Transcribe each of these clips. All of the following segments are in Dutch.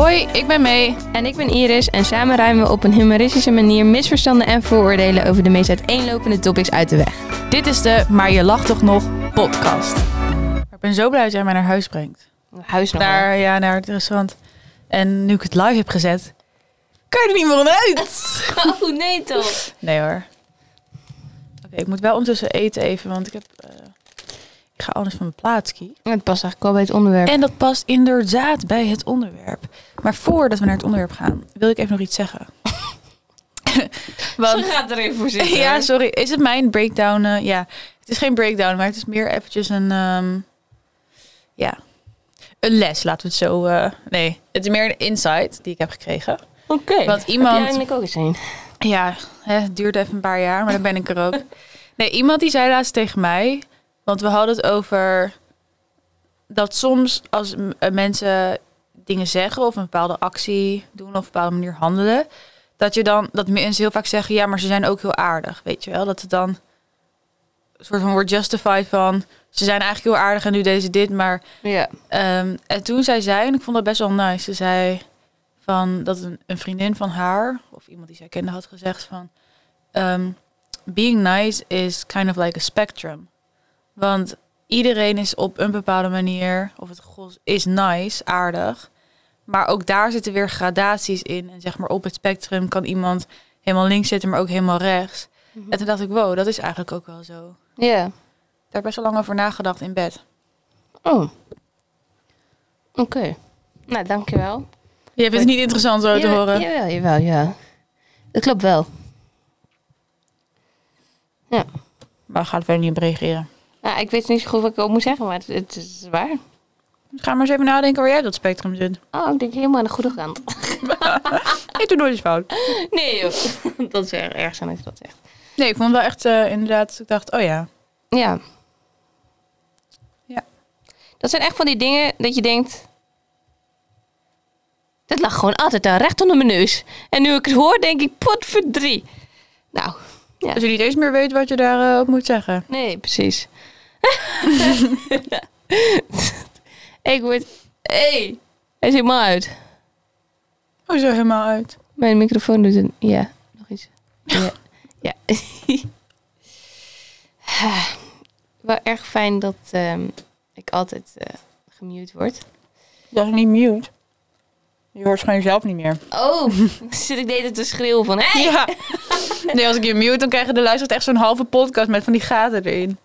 Hoi, ik ben May. En ik ben Iris en samen ruimen we op een humoristische manier misverstanden en vooroordelen over de meest uiteenlopende topics uit de weg. Dit is de Maar je lacht toch nog podcast. Ik ben zo blij dat jij mij naar huis brengt. Huis nog Naar, ja, naar het restaurant. En nu ik het live heb gezet, kan je er niet meer onderuit. Oh nee toch? Nee hoor. Oké, ik moet wel ondertussen eten even, want ik heb... eh, ik ga anders van mijn plaats kiezen. Het past eigenlijk wel bij het onderwerp. En dat past inderdaad bij het onderwerp. Maar voordat we naar het onderwerp gaan, wil ik even nog iets zeggen. Want gaat er even voor zitten. Ja, sorry. Is het mijn breakdown? eh, ja, het is geen breakdown, maar het is meer eventjes een... ehm, ja, een les, laten we het zo... eh, nee, het is meer een insight die ik heb gekregen. Oké. Want Heb iemand- jij eigenlijk ook eens een? Ja, hè, het duurde even een paar jaar, maar dan ben ik er ook. Nee, iemand die zei laatst tegen mij... Want we hadden het over... Dat soms als eh, mensen dingen zeggen... of een bepaalde actie doen of op een bepaalde manier handelen... dat je dan dat mensen heel vaak zeggen... ja, maar ze zijn ook heel aardig, weet je wel? Dat het dan een soort van wordt justified van... ze zijn eigenlijk heel aardig en nu deden ze dit, maar... Ja. Ehm, en toen zei zij, en ik vond dat best wel nice, ze zei van dat een, een vriendin van haar, of iemand die zij kende, had gezegd van ehm, being nice is kind of like a spectrum. Want iedereen is op een bepaalde manier, of het is nice, aardig. Maar ook daar zitten weer gradaties in. En zeg maar op het spectrum kan iemand helemaal links zitten, maar ook helemaal rechts. En toen dacht ik, wow, dat is eigenlijk ook wel zo. Ja. Daar heb ik best wel lang over nagedacht in bed. Oh. Oké. Nou, dankjewel. Je vindt het niet interessant zo te Ja, horen? Jawel, jawel, ja. Dat klopt wel. Ja. Maar gaat verder niet op reageren. Nou, ik weet niet zo goed wat ik ook moet zeggen, maar het, het is waar. Ga maar eens even nadenken waar jij dat spectrum zit. Oh, ik denk helemaal aan de goede kant. Ik doe nooit iets fout. Nee joh. Dat is erg, erg zijn als je dat zegt. Nee, ik vond wel echt eh, inderdaad. Ik dacht, oh ja. Ja. Ja. Dat zijn echt van die dingen dat je denkt... Dat lag gewoon altijd daar, recht onder mijn neus. En nu ik het hoor, denk ik, potverdrie. Nou, Ja. Als je niet eens meer weet wat je daarop moet zeggen. nee, precies. ik word... hey, hij is helemaal uit. Oh, zo helemaal uit. Mijn microfoon doet een... Ja, nog iets. Ja. ja. Wel erg fijn dat ehm, ik altijd eh, gemute word. Dat is niet mute. Je hoort gewoon jezelf niet meer. Oh, zit ik de hele tijd te schreeuwen van... Hey! Ja. Nee, als ik je mute, dan krijgen de luisteraars echt zo'n halve podcast met van die gaten erin.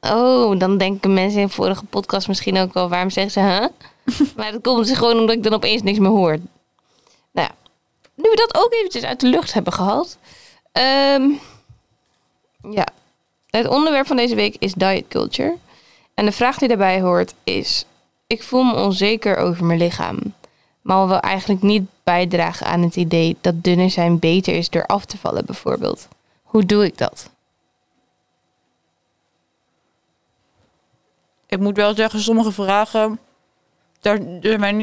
Oh, dan denken mensen in vorige podcast misschien ook wel... Waarom zeggen ze, huh? maar dat komt dus gewoon omdat ik dan opeens niks meer hoor. Nou ja, nu we dat ook eventjes uit de lucht hebben gehad. ehm, ja, het onderwerp van deze week is diet culture. En de vraag die daarbij hoort is... Ik voel me onzeker over mijn lichaam. Maar wil eigenlijk niet bijdragen aan het idee dat dunner zijn beter is door af te vallen bijvoorbeeld. Hoe doe ik dat? Ik moet wel zeggen, sommige vragen... Daar,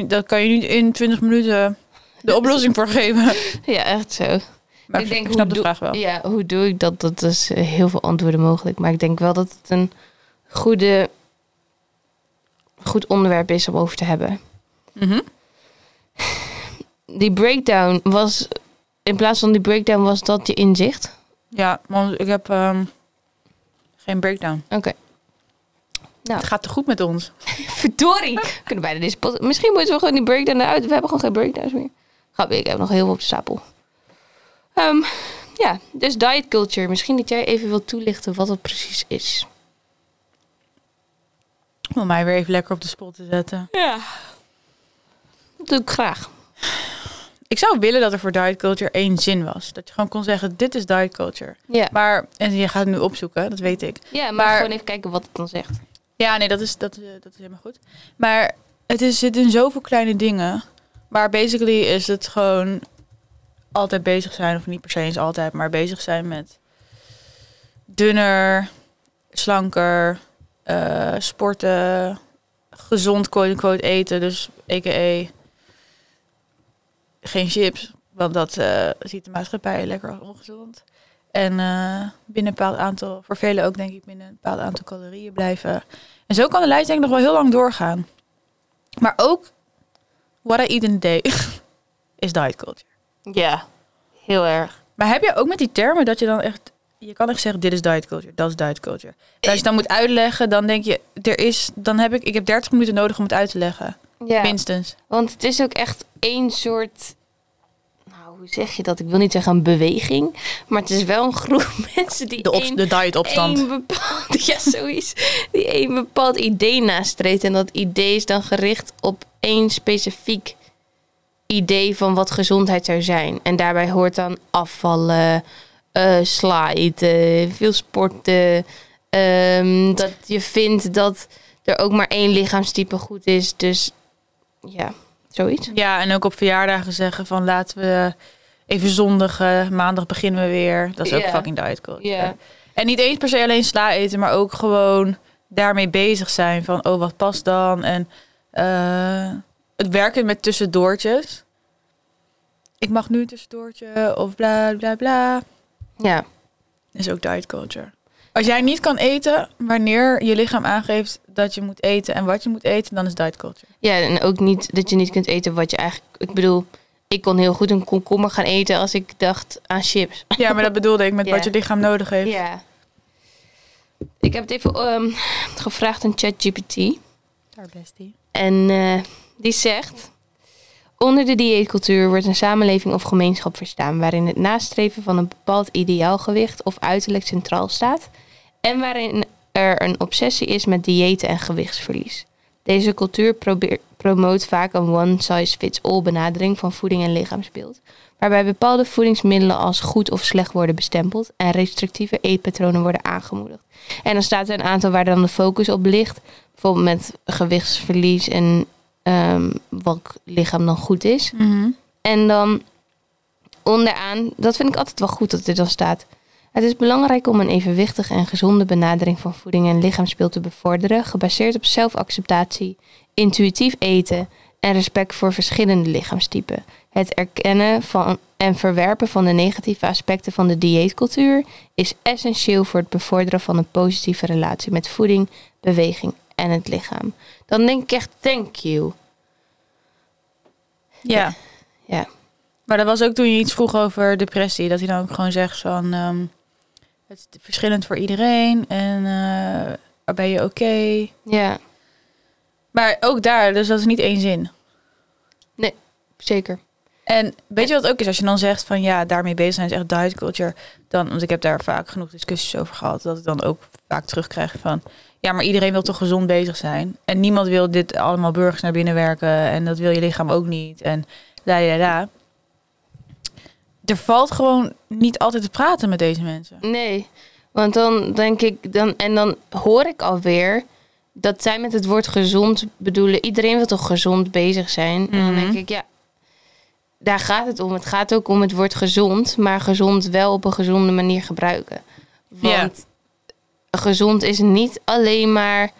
daar, kan je niet in 20 minuten de oplossing voor geven. Ja, echt zo. Maar ik, ik snap de doe- vraag wel. Ja, hoe doe ik dat? Dat is eh, heel veel antwoorden mogelijk. Maar ik denk wel dat het een goede, goed onderwerp is om over te hebben. Mhm. Die breakdown was, in plaats van die breakdown was dat je inzicht. Ja, want ik heb ehm, geen breakdown. Oké. Nou, Het gaat te goed met ons. verdorie. We kunnen bijna deze pot. Misschien moeten we gewoon die breakdown eruit. We hebben gewoon geen breakdowns meer. Grapje, ik heb nog heel veel op de stapel. Ehm, ja, dus diet culture. Misschien dat jij even wilt toelichten wat het precies is. Om mij weer even lekker op de spot te zetten. Ja. Dat doe ik graag. Ik zou willen dat er voor diet culture één zin was. Dat je gewoon kon zeggen, dit is diet culture. Ja, Maar, en je gaat het nu opzoeken, dat weet ik. ja maar, maar- gewoon even kijken wat het dan zegt. Ja, nee, dat is, dat, eh, dat is helemaal goed. Maar het is, zit in zoveel kleine dingen. Maar basically is het gewoon altijd bezig zijn, of niet per se eens altijd, maar bezig zijn met dunner, slanker, eh, sporten, gezond quote-unquote eten. Dus a.k.a. geen chips, want dat eh, ziet de maatschappij lekker als ongezond. En eh, binnen een bepaald aantal, voor velen ook denk ik, binnen een bepaald aantal calorieën blijven. En zo kan de lijst denk ik nog wel heel lang doorgaan. Maar ook what I eat in a day is diet culture. Ja, heel erg. Maar heb je ook met die termen dat je dan echt... Je kan echt zeggen, dit is diet culture, dat is diet culture. Als je dan moet uitleggen, dan denk je... Er is, dan heb ik, ik heb 30 minuten nodig om het uit te leggen. Ja, Minstens. want het is ook echt één soort... Hoe zeg je dat? Ik wil niet zeggen een beweging. Maar het is wel een groep mensen die De, op, één- de dietopstand. één bepaald, ja, zoiets. Die één bepaald idee nastreeft. En dat idee is dan gericht op één specifiek idee van wat gezondheid zou zijn. En daarbij hoort dan afvallen, sla eten, veel sporten. ehm, dat je vindt dat er ook maar één lichaamstype goed is. Dus ja, zoiets. Ja, en ook op verjaardagen zeggen van laten we even zondigen. Maandag beginnen we weer. Dat is ook fucking diet culture. Ja. En niet eens per se alleen sla eten, maar ook gewoon daarmee bezig zijn. Van, oh, wat past dan? En eh, het werken met tussendoortjes. Ik mag nu een tussendoortje of bla bla bla. Ja. Is ook diet culture. Als jij niet kan eten wanneer je lichaam aangeeft dat je moet eten en wat je moet eten, dan is diet culture. Ja, en ook niet dat je niet kunt eten wat je eigenlijk... Ik bedoel, ik kon heel goed een komkommer gaan eten als ik dacht aan chips. Ja, maar dat bedoelde ik met Ja. wat je lichaam nodig heeft. Ja. Ik heb het even ehm, gevraagd aan ChatGPT. Daar bestie. En eh, die zegt... Onder de dieetcultuur wordt een samenleving of gemeenschap verstaan... waarin het nastreven van een bepaald ideaalgewicht of uiterlijk centraal staat... en waarin er een obsessie is met diëten en gewichtsverlies. Deze cultuur probeer- promoot vaak een one-size-fits-all benadering van voeding en lichaamsbeeld... waarbij bepaalde voedingsmiddelen als goed of slecht worden bestempeld... en restrictieve eetpatronen worden aangemoedigd. En dan staat er een aantal waar dan de focus op ligt... bijvoorbeeld met gewichtsverlies en ehm, welk lichaam dan goed is. Mhm. En dan onderaan, dat vind ik altijd wel goed dat dit dan staat. Het is belangrijk om een evenwichtige en gezonde benadering van voeding en lichaamsbeeld te bevorderen, gebaseerd op zelfacceptatie, intuïtief eten en respect voor verschillende lichaamstypen. Het erkennen van en verwerpen van de negatieve aspecten van de dieetcultuur is essentieel voor het bevorderen van een positieve relatie met voeding, beweging en het lichaam. Dan denk ik echt, thank you. Ja. Ja. Maar dat was ook toen je iets vroeg over depressie. Dat hij dan ook gewoon zegt van... ehm, het is verschillend voor iedereen. En waar ben je oké? Ja, Maar ook daar, dus dat is niet één zin. zeker. En weet je wat ook is? Als je dan zegt van ja, daarmee bezig zijn is echt diet culture. Dan, want ik heb daar vaak genoeg discussies over gehad. Dat ik dan ook vaak terugkrijg van... Ja, maar iedereen wil toch gezond bezig zijn? En niemand wil dit allemaal burgers naar binnen werken. En dat wil je lichaam ook niet. En la la la. Er valt gewoon niet altijd te praten met deze mensen. Nee, want dan denk ik, dan, en dan hoor ik alweer dat zij met het woord gezond bedoelen, iedereen wil toch gezond bezig zijn? En dan Mhm. denk ik, ja, daar gaat het om. Het gaat ook om het woord gezond, maar gezond wel op een gezonde manier gebruiken. Want gezond is niet alleen maar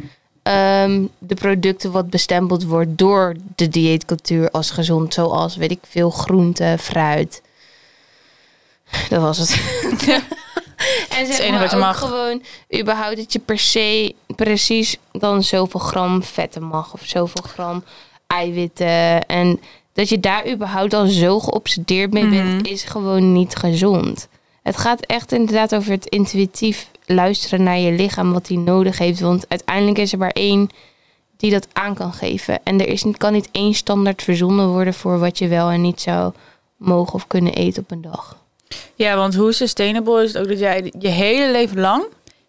ehm, de producten wat bestempeld wordt door de dieetcultuur als gezond, zoals weet ik veel groente, fruit. Dat was het. en zeg enige maar wat je ook mag. gewoon überhaupt dat je per se precies dan zoveel gram vetten mag of zoveel gram eiwitten en dat je daar überhaupt al zo geobsedeerd mee bent Mhm. is gewoon niet gezond. Het gaat echt inderdaad over het intuïtief luisteren naar je lichaam wat die nodig heeft, want uiteindelijk is er maar één die dat aan kan geven en er is, kan niet één standaard verzonnen worden voor wat je wel en niet zou mogen of kunnen eten op een dag. Ja, want hoe sustainable is het ook dat jij je hele leven lang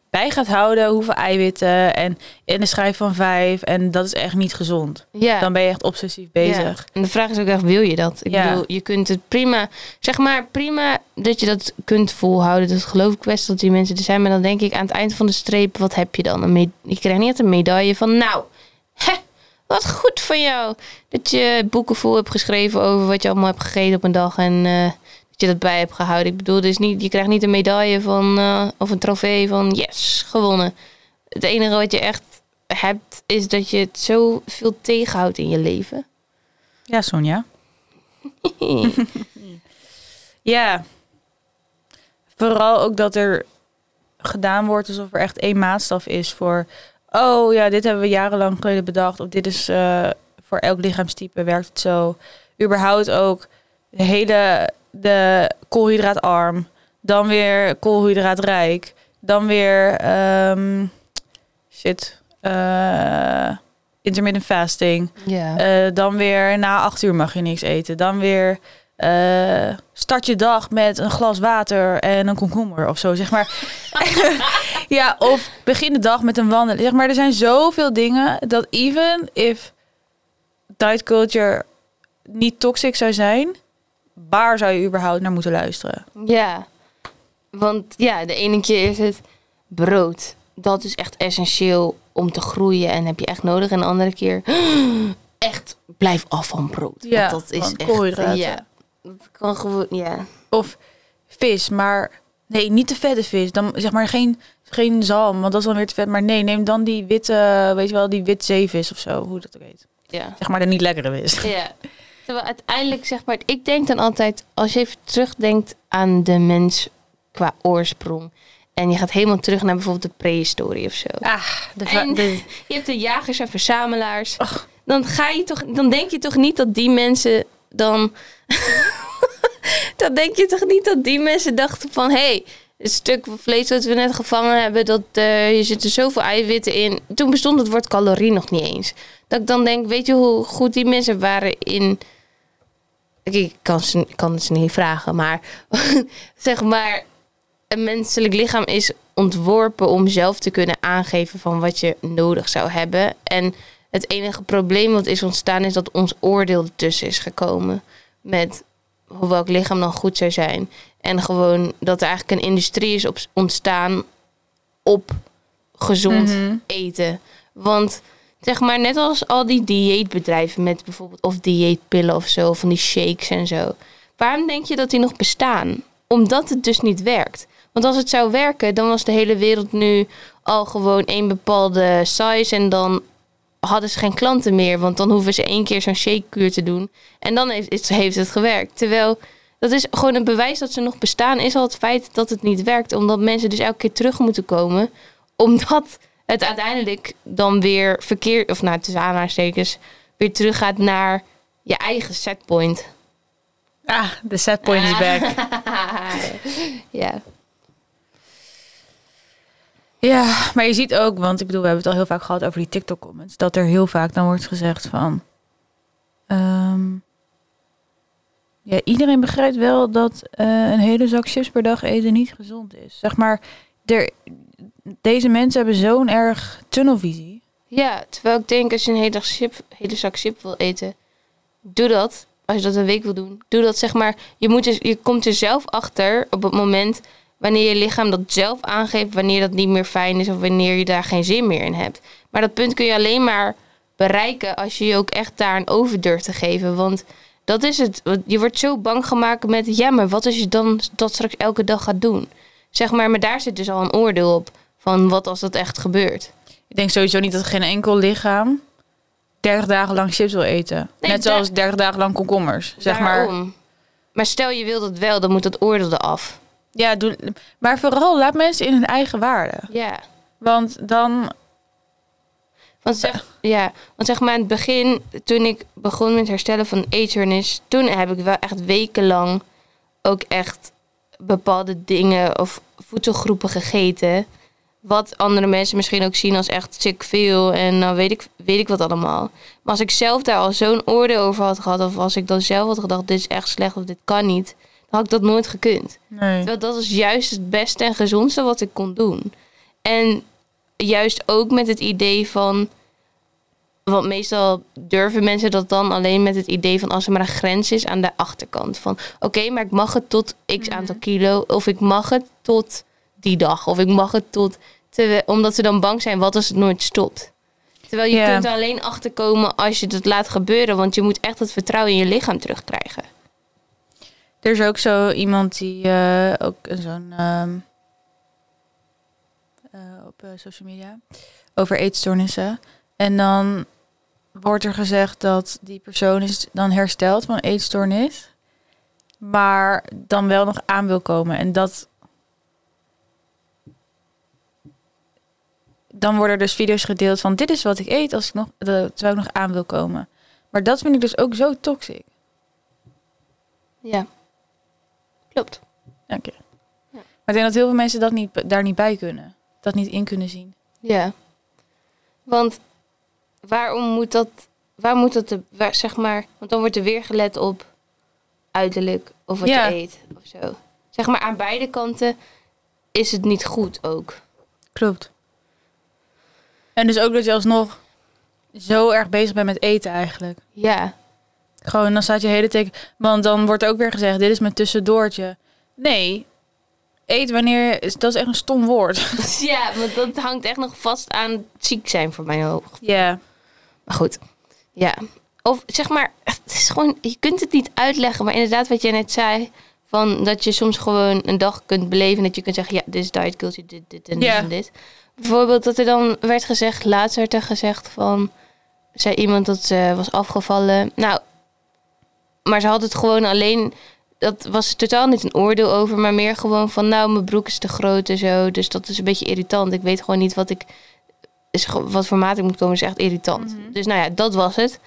bij gaat houden hoeveel eiwitten en in de schijf van vijf. En dat is echt niet gezond. Ja. Dan ben je echt obsessief bezig. Ja. En de vraag is ook echt, wil je dat? Ik Ja. bedoel, je kunt het prima, zeg maar prima dat je dat kunt volhouden. Dat geloof ik best dat die mensen er zijn. Maar dan denk ik aan het eind van de streep, wat heb je dan? Een je krijgt niet een medaille van, nou, hè, wat goed van jou. Dat je boeken vol hebt geschreven over wat je allemaal hebt gegeten op een dag. En eh, je dat bij hebt gehouden. Ik bedoel, dus niet, je krijgt niet een medaille van, eh, of een trofee van, yes, gewonnen. Het enige wat je echt hebt, is dat je het zo veel tegenhoudt in je leven. Ja, Sonja. Ja. Vooral ook dat er gedaan wordt alsof er echt één maatstaf is voor... Oh ja, dit hebben we jarenlang geleden bedacht. Of dit is eh, voor elk lichaamstype werkt het zo. Überhaupt ook de hele de koolhydraatarm, dan weer koolhydraatrijk, dan weer ehm, shit, eh, intermittent fasting, Ja. eh, dan weer na acht uur mag je niks eten, dan weer eh, start je dag met een glas water en een komkommer of zo, zeg maar. ja, of begin de dag met een wandelen. Zeg maar, er zijn zoveel dingen dat even if diet culture niet toxic zou zijn, waar zou je überhaupt naar moeten luisteren? Ja, want ja, de ene keer is het brood. Dat is echt essentieel om te groeien en heb je echt nodig. En de andere keer, echt blijf af van brood. Ja, want dat is echt. Ja, dat kan gewoon, ja. Of vis, maar nee, niet te vette vis. Dan zeg maar geen, geen zalm, want dat is dan weer te vet. Maar nee, neem dan die witte, weet je wel, die wit zeevis of zo, hoe dat ook heet. Ja. Zeg maar de niet lekkere vis. ja. Terwijl uiteindelijk, zeg maar, ik denk dan altijd, als je even terugdenkt aan de mens qua oorsprong. En je gaat helemaal terug naar bijvoorbeeld de prehistorie of zo. Ah, de, En- de- Je hebt de jagers en verzamelaars. Dan, ga je toch, dan denk je toch niet dat die mensen dan. dan denk je toch niet dat die mensen dachten van hé, hey, het stuk vlees dat we net gevangen hebben, dat uh, je zit er zoveel eiwitten in. Toen bestond het woord calorie nog niet eens. Dat ik dan denk, weet je hoe goed die mensen waren in. Ik kan, ze, kan ze niet vragen, maar zeg maar, een menselijk lichaam is ontworpen om zelf te kunnen aangeven van wat je nodig zou hebben. En het enige probleem wat is ontstaan is dat ons oordeel ertussen is gekomen. Met hoe welk lichaam dan goed zou zijn. En gewoon dat er eigenlijk een industrie is op, ontstaan op gezond Mhm. eten. Want zeg maar, net als al die dieetbedrijven met bijvoorbeeld of dieetpillen of zo, van die shakes en zo. Waarom denk je dat die nog bestaan? Omdat het dus niet werkt. Want als het zou werken, dan was de hele wereld nu al gewoon één bepaalde size en dan hadden ze geen klanten meer, want dan hoeven ze één keer zo'n shakekuur te doen en dan heeft het, heeft het gewerkt. Terwijl dat is gewoon een bewijs dat ze nog bestaan, is al het feit dat het niet werkt, omdat mensen dus elke keer terug moeten komen, omdat het uiteindelijk dan weer verkeerd, of nou tussen aanhalingstekens, weer teruggaat naar je eigen setpoint. ah, de set point is back. ja. Ja, maar je ziet ook, want ik bedoel, we hebben het al heel vaak gehad over die TikTok-comments, dat er heel vaak dan wordt gezegd van, ehm, ja, iedereen begrijpt wel dat eh, een hele zak chips per dag eten niet gezond is. Zeg maar, er, deze mensen hebben zo'n erg tunnelvisie. Ja, terwijl ik denk als je een hele, dag chip, hele zak chip wil eten, doe dat. Als je dat een week wil doen, doe dat zeg maar. Je, moet dus, je komt er zelf achter op het moment wanneer je lichaam dat zelf aangeeft, wanneer dat niet meer fijn is of wanneer je daar geen zin meer in hebt. Maar dat punt kun je alleen maar bereiken als je je ook echt daar een over durft te geven. Want dat is het. Je wordt zo bang gemaakt met, ja, maar wat als je dan dat straks elke dag gaat doen? Zeg maar, maar daar zit dus al een oordeel op van wat als dat echt gebeurt. Ik denk sowieso niet dat geen enkel lichaam 30 dagen lang chips wil eten. Nee, Net zoals 30 dagen lang komkommers. Zeg maar. Maar stel je wil dat wel, dan moet dat oordeel eraf. Ja, doe, maar vooral laat mensen in hun eigen waarde. Ja. Want dan Want zeg, ja, want zeg maar in het begin, toen ik begon met herstellen van eetstoornis, toen heb ik wel echt wekenlang ook echt bepaalde dingen of voedselgroepen gegeten. Wat andere mensen misschien ook zien als echt sick veel en dan weet ik, weet ik wat allemaal. Maar als ik zelf daar al zo'n oordeel over had gehad, of als ik dan zelf had gedacht, dit is echt slecht of dit kan niet, dan had ik dat nooit gekund. Nee. Terwijl dat is juist het beste en gezondste wat ik kon doen. En juist ook met het idee van. Want meestal durven mensen dat dan alleen met het idee van als er maar een grens is aan de achterkant. Van oké, maar ik mag het tot x aantal kilo. Of ik mag het tot die dag. Of ik mag het tot. omdat ze dan bang zijn wat als het nooit stopt. Terwijl je kunt er alleen achterkomen als je het laat gebeuren. Want je moet echt het vertrouwen in je lichaam terugkrijgen. Er is ook zo iemand die eh, ook zo'n ehm, eh, op eh, social media over eetstoornissen. En dan wordt er gezegd dat die persoon is dan hersteld van eetstoornis, maar dan wel nog aan wil komen. En dat dan worden dus video's gedeeld van dit is wat ik eet als ik nog, terwijl ik nog aan wil komen. Maar dat vind ik dus ook zo toxic. Ja. Klopt. Dank je. Ja. Maar ik denk dat heel veel mensen dat niet, daar niet bij kunnen. Dat niet in kunnen zien. Ja. Want waarom moet dat, waar moet dat, de, waar, zeg maar, want dan wordt er weer gelet op uiterlijk of wat Ja. je eet of zo. Zeg maar aan beide kanten is het niet goed ook. Klopt. En dus ook dat je alsnog zo erg bezig bent met eten eigenlijk. Ja. Gewoon, dan staat je hele teken... Want dan wordt ook weer gezegd, dit is mijn tussendoortje. Nee, eet wanneer... is- Dat is echt een stom woord. ja, want dat hangt echt nog vast aan ziek zijn voor mijn hoofd. Ja. Maar goed, ja. Of zeg maar, het is gewoon, je kunt het niet uitleggen. Maar inderdaad, wat jij net zei, van dat je soms gewoon een dag kunt beleven. Dat je kunt zeggen, ja, dit is diet culture, dit, dit en dit en dit. Bijvoorbeeld dat er dan werd gezegd, laatst werd er gezegd van, zei iemand dat ze was afgevallen. Nou, maar ze had het gewoon alleen, dat was totaal niet een oordeel over, maar meer gewoon van, nou, mijn broek is te groot en zo. Dus dat is een beetje irritant. Ik weet gewoon niet wat ik, is, wat voor maat ik moet komen, is echt irritant. Mhm. Dus nou ja, dat was het.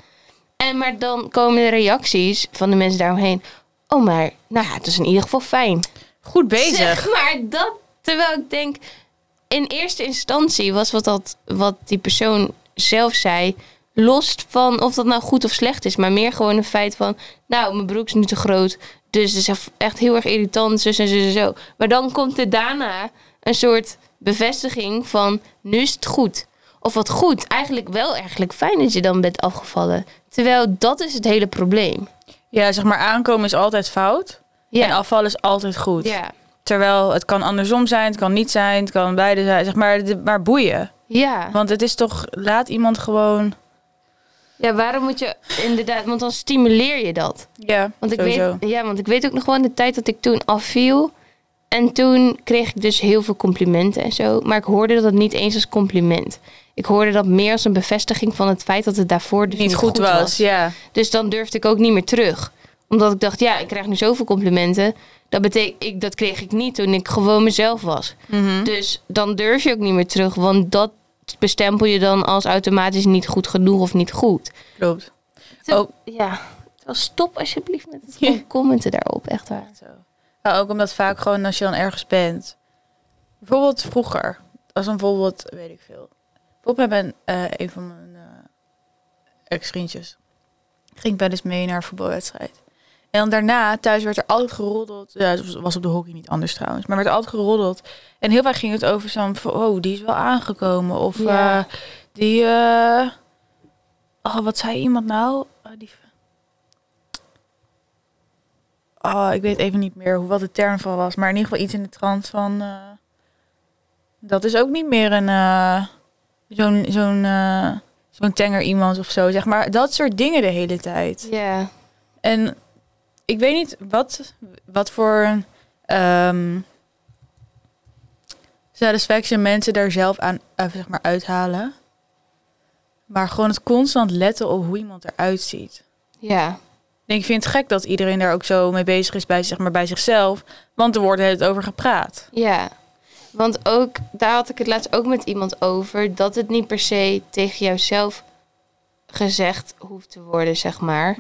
En maar dan komen de reacties van de mensen daaromheen. Oh, maar nou ja, het is in ieder geval fijn. Goed bezig. Zeg maar dat, terwijl ik denk, in eerste instantie was wat, dat, wat die persoon zelf zei, los van of dat nou goed of slecht is, maar meer gewoon een feit van, nou, mijn broek is nu te groot, dus het is echt heel erg irritant, zus en zus en zo. Maar dan komt er daarna een soort bevestiging van, nu is het goed. Of wat goed, eigenlijk wel eigenlijk fijn dat je dan bent afgevallen. Terwijl dat is het hele probleem. Ja, zeg maar, aankomen is altijd fout. Ja, En afvallen is altijd goed. ja, Terwijl het kan andersom zijn, het kan niet zijn, het kan beide zijn. Zeg maar, maar boeien. ja. Want het is toch, laat iemand gewoon... Ja, waarom moet je inderdaad, want dan stimuleer je dat. Ja, Want ik, sowieso. weet, ja, want ik weet ook nog wel in de tijd dat ik toen afviel. En toen kreeg ik dus heel veel complimenten en zo. Maar ik hoorde dat niet eens als compliment. Ik hoorde dat meer als een bevestiging van het feit dat het daarvoor dus niet, goed, was. Ja. Dus dan durfde ik ook niet meer terug. Omdat ik dacht, ja, ik krijg nu zoveel complimenten. Dat betekent, ik, dat kreeg ik niet toen ik gewoon mezelf was. Mhm. Dus dan durf je ook niet meer terug. Want dat bestempel je dan als automatisch niet goed genoeg of niet goed. Klopt. Oh. Ja, stop alsjeblieft met het Ja. commenten daarop. Echt waar. Zo. Ook omdat vaak gewoon als je dan ergens bent. Bijvoorbeeld vroeger. Als een voorbeeld, weet ik veel. Bijvoorbeeld met mijn, eh, een van mijn eh, ex-vriendjes. Ging ik wel eens mee naar een voetbalwedstrijd. En dan daarna, thuis werd er altijd geroddeld. Ja, het was- op de hockey niet anders trouwens. Maar werd er altijd geroddeld. En heel vaak ging het over zo'n oh, die is wel aangekomen. Of Ja. eh, die, eh, oh, wat zei iemand nou? Oh, die, oh, ik weet even niet meer hoe, wat de term van was. Maar in ieder geval iets in de trant van, eh, dat is ook niet meer een, zo'n, zo'n, zo'n tenger iemand of zo. Zeg maar, dat soort dingen de hele tijd. Ja. En ik weet niet wat, wat voor ehm satisfaction mensen daar zelf aan eh, zeg maar uithalen. Maar gewoon het constant letten op hoe iemand eruit ziet. Ja. Ik vind het gek dat iedereen daar ook zo mee bezig is bij, zeg maar, bij zichzelf. Want er wordt het over gepraat. Ja. Want ook, daar had ik het laatst ook met iemand over, dat het niet per se tegen jouzelf gezegd hoeft te worden, zeg maar.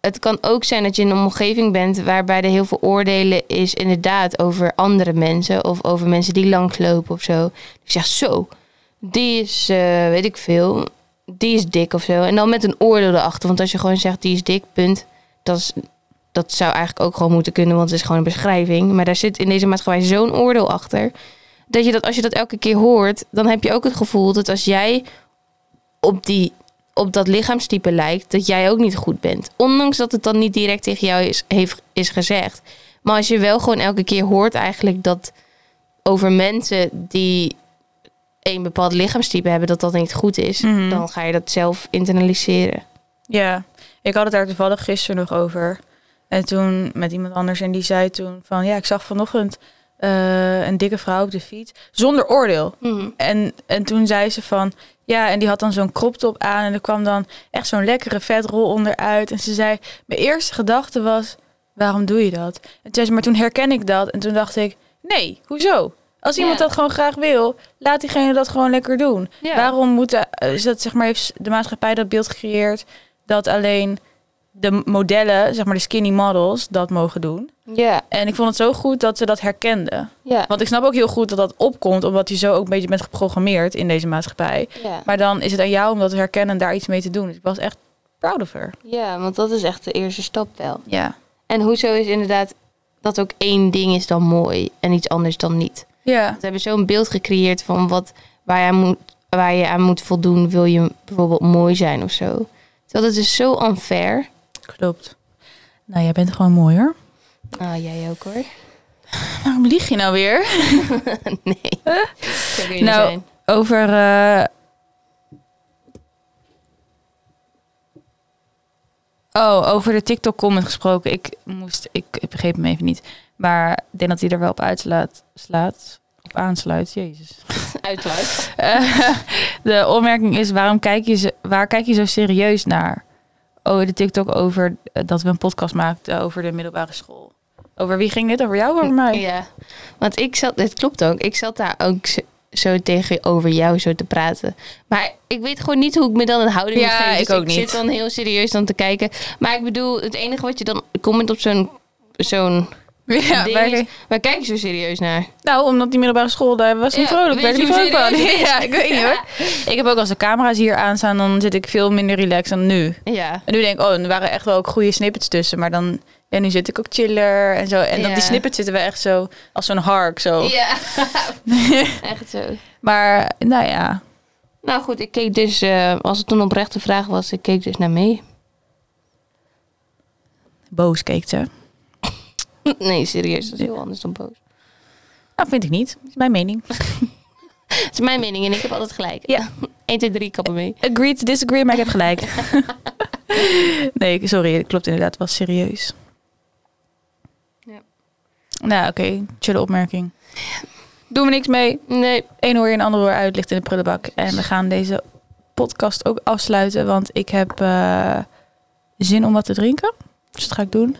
Het kan ook zijn dat je in een omgeving bent waarbij er heel veel oordelen is, inderdaad, over andere mensen of over mensen die langslopen of zo. Ik zeg zo, die is, eh, weet ik veel, die is dik of zo. En dan met een oordeel erachter. Want als je gewoon zegt die is dik, punt, dat, is, dat zou eigenlijk ook gewoon moeten kunnen, want het is gewoon een beschrijving. Maar daar zit in deze maatschappij zo'n oordeel achter. Dat je dat als je dat elke keer hoort, dan heb je ook het gevoel dat als jij op die op dat lichaamstype lijkt, dat jij ook niet goed bent. Ondanks dat het dan niet direct tegen jou is, heeft, is gezegd. Maar als je wel gewoon elke keer hoort eigenlijk dat over mensen die een bepaald lichaamstype hebben, dat dat niet goed is, Mhm. dan ga je dat zelf internaliseren. Ja, ik had het daar toevallig gisteren nog over. En toen met iemand anders. En die zei toen van... Ja, ik zag vanochtend eh, een dikke vrouw op de fiets. Zonder oordeel. En, en toen zei ze van... Ja, en die had dan zo'n crop top aan. En er kwam dan echt zo'n lekkere vetrol onderuit. En ze zei... Mijn eerste gedachte was... Waarom doe je dat? En toen zei ze... Maar toen herken ik dat. En toen dacht ik... Nee, hoezo? Als iemand dat gewoon graag wil... Laat diegene dat gewoon lekker doen. Waarom moet de, is dat, zeg maar, heeft de maatschappij dat beeld gecreëerd dat alleen de modellen, zeg maar de skinny models, dat mogen doen. Ja, En ik vond het zo goed dat ze dat herkenden. ja. Want ik snap ook heel goed dat dat opkomt, omdat je zo ook een beetje bent geprogrammeerd in deze maatschappij. ja. Maar dan is het aan jou om dat te herkennen en daar iets mee te doen. Dus ik was echt proud of her. ja, want dat is echt de eerste stap wel. Ja. En hoezo is inderdaad dat ook één ding is dan mooi en iets anders dan niet. Ja. Ze hebben zo'n beeld gecreëerd van wat, waar, je aan moet, waar je aan moet voldoen, wil je bijvoorbeeld mooi zijn of zo. Terwijl het is zo unfair. Klopt. Nou, jij bent gewoon mooi hoor. Ah, jij ook hoor. Waarom lieg je nou weer? nee. Nou, zijn. Over. eh, Oh, over de TikTok-comment gesproken. Ik moest. Ik, ik begreep hem even niet. Maar ik denk dat hij er wel op uitslaat. Slaat. Op aansluit. Jezus. Uitluid. Eh, de opmerking is: waarom kijk je, zo- waar kijk je zo serieus naar? Oh, de TikTok over eh, dat we een podcast maakten over de middelbare school. Over wie ging dit? Over jou of over mij? Ja, want ik zat, dit klopt ook, ik zat daar ook zo, zo tegen over jou zo te praten. Maar ik weet gewoon niet hoe ik me dan een houding Ja, moet geven. ik Dus ook niet. zit dan heel serieus dan te kijken. Maar ik bedoel, het enige wat je dan comment op zo'n zo'n Ja, wij- is, waar kijk je zo serieus naar? Nou, omdat die middelbare school, daar was niet Ja, vrolijk. weet Werd je niet vrolijk van. het? Ja, ik weet niet hoor. Ik heb ook als de camera's hier aanstaan, dan zit ik veel minder relaxed dan nu. Ja, En nu denk ik, oh, er waren echt wel ook goede snippets tussen. Maar dan, ja, nu zit ik ook chiller en zo. En Ja. die snippets zitten we echt zo, als zo'n hark zo. ja. echt zo. Maar, nou ja. Nou goed, ik keek dus, eh, als het een oprechte vraag was, ik keek dus naar mee. Boos keek ze. Nee, serieus, dat is heel anders dan boos. Nou, vind ik niet. Dat is mijn mening. Het is mijn mening en ik heb altijd gelijk. Ja. 1, 2, 3, kappen mee. Agree to disagree, maar ik heb gelijk. nee, sorry, het klopt inderdaad. Het was serieus. Nou, oké. Chille opmerking. Doen we niks mee. Nee, Eén hoor je een ander hoor uit ligt in de prullenbak. En we gaan deze podcast ook afsluiten, want ik heb eh, zin om wat te drinken. Dus dat ga ik doen.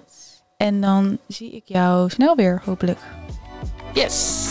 En dan zie ik jou snel weer, hopelijk. yes.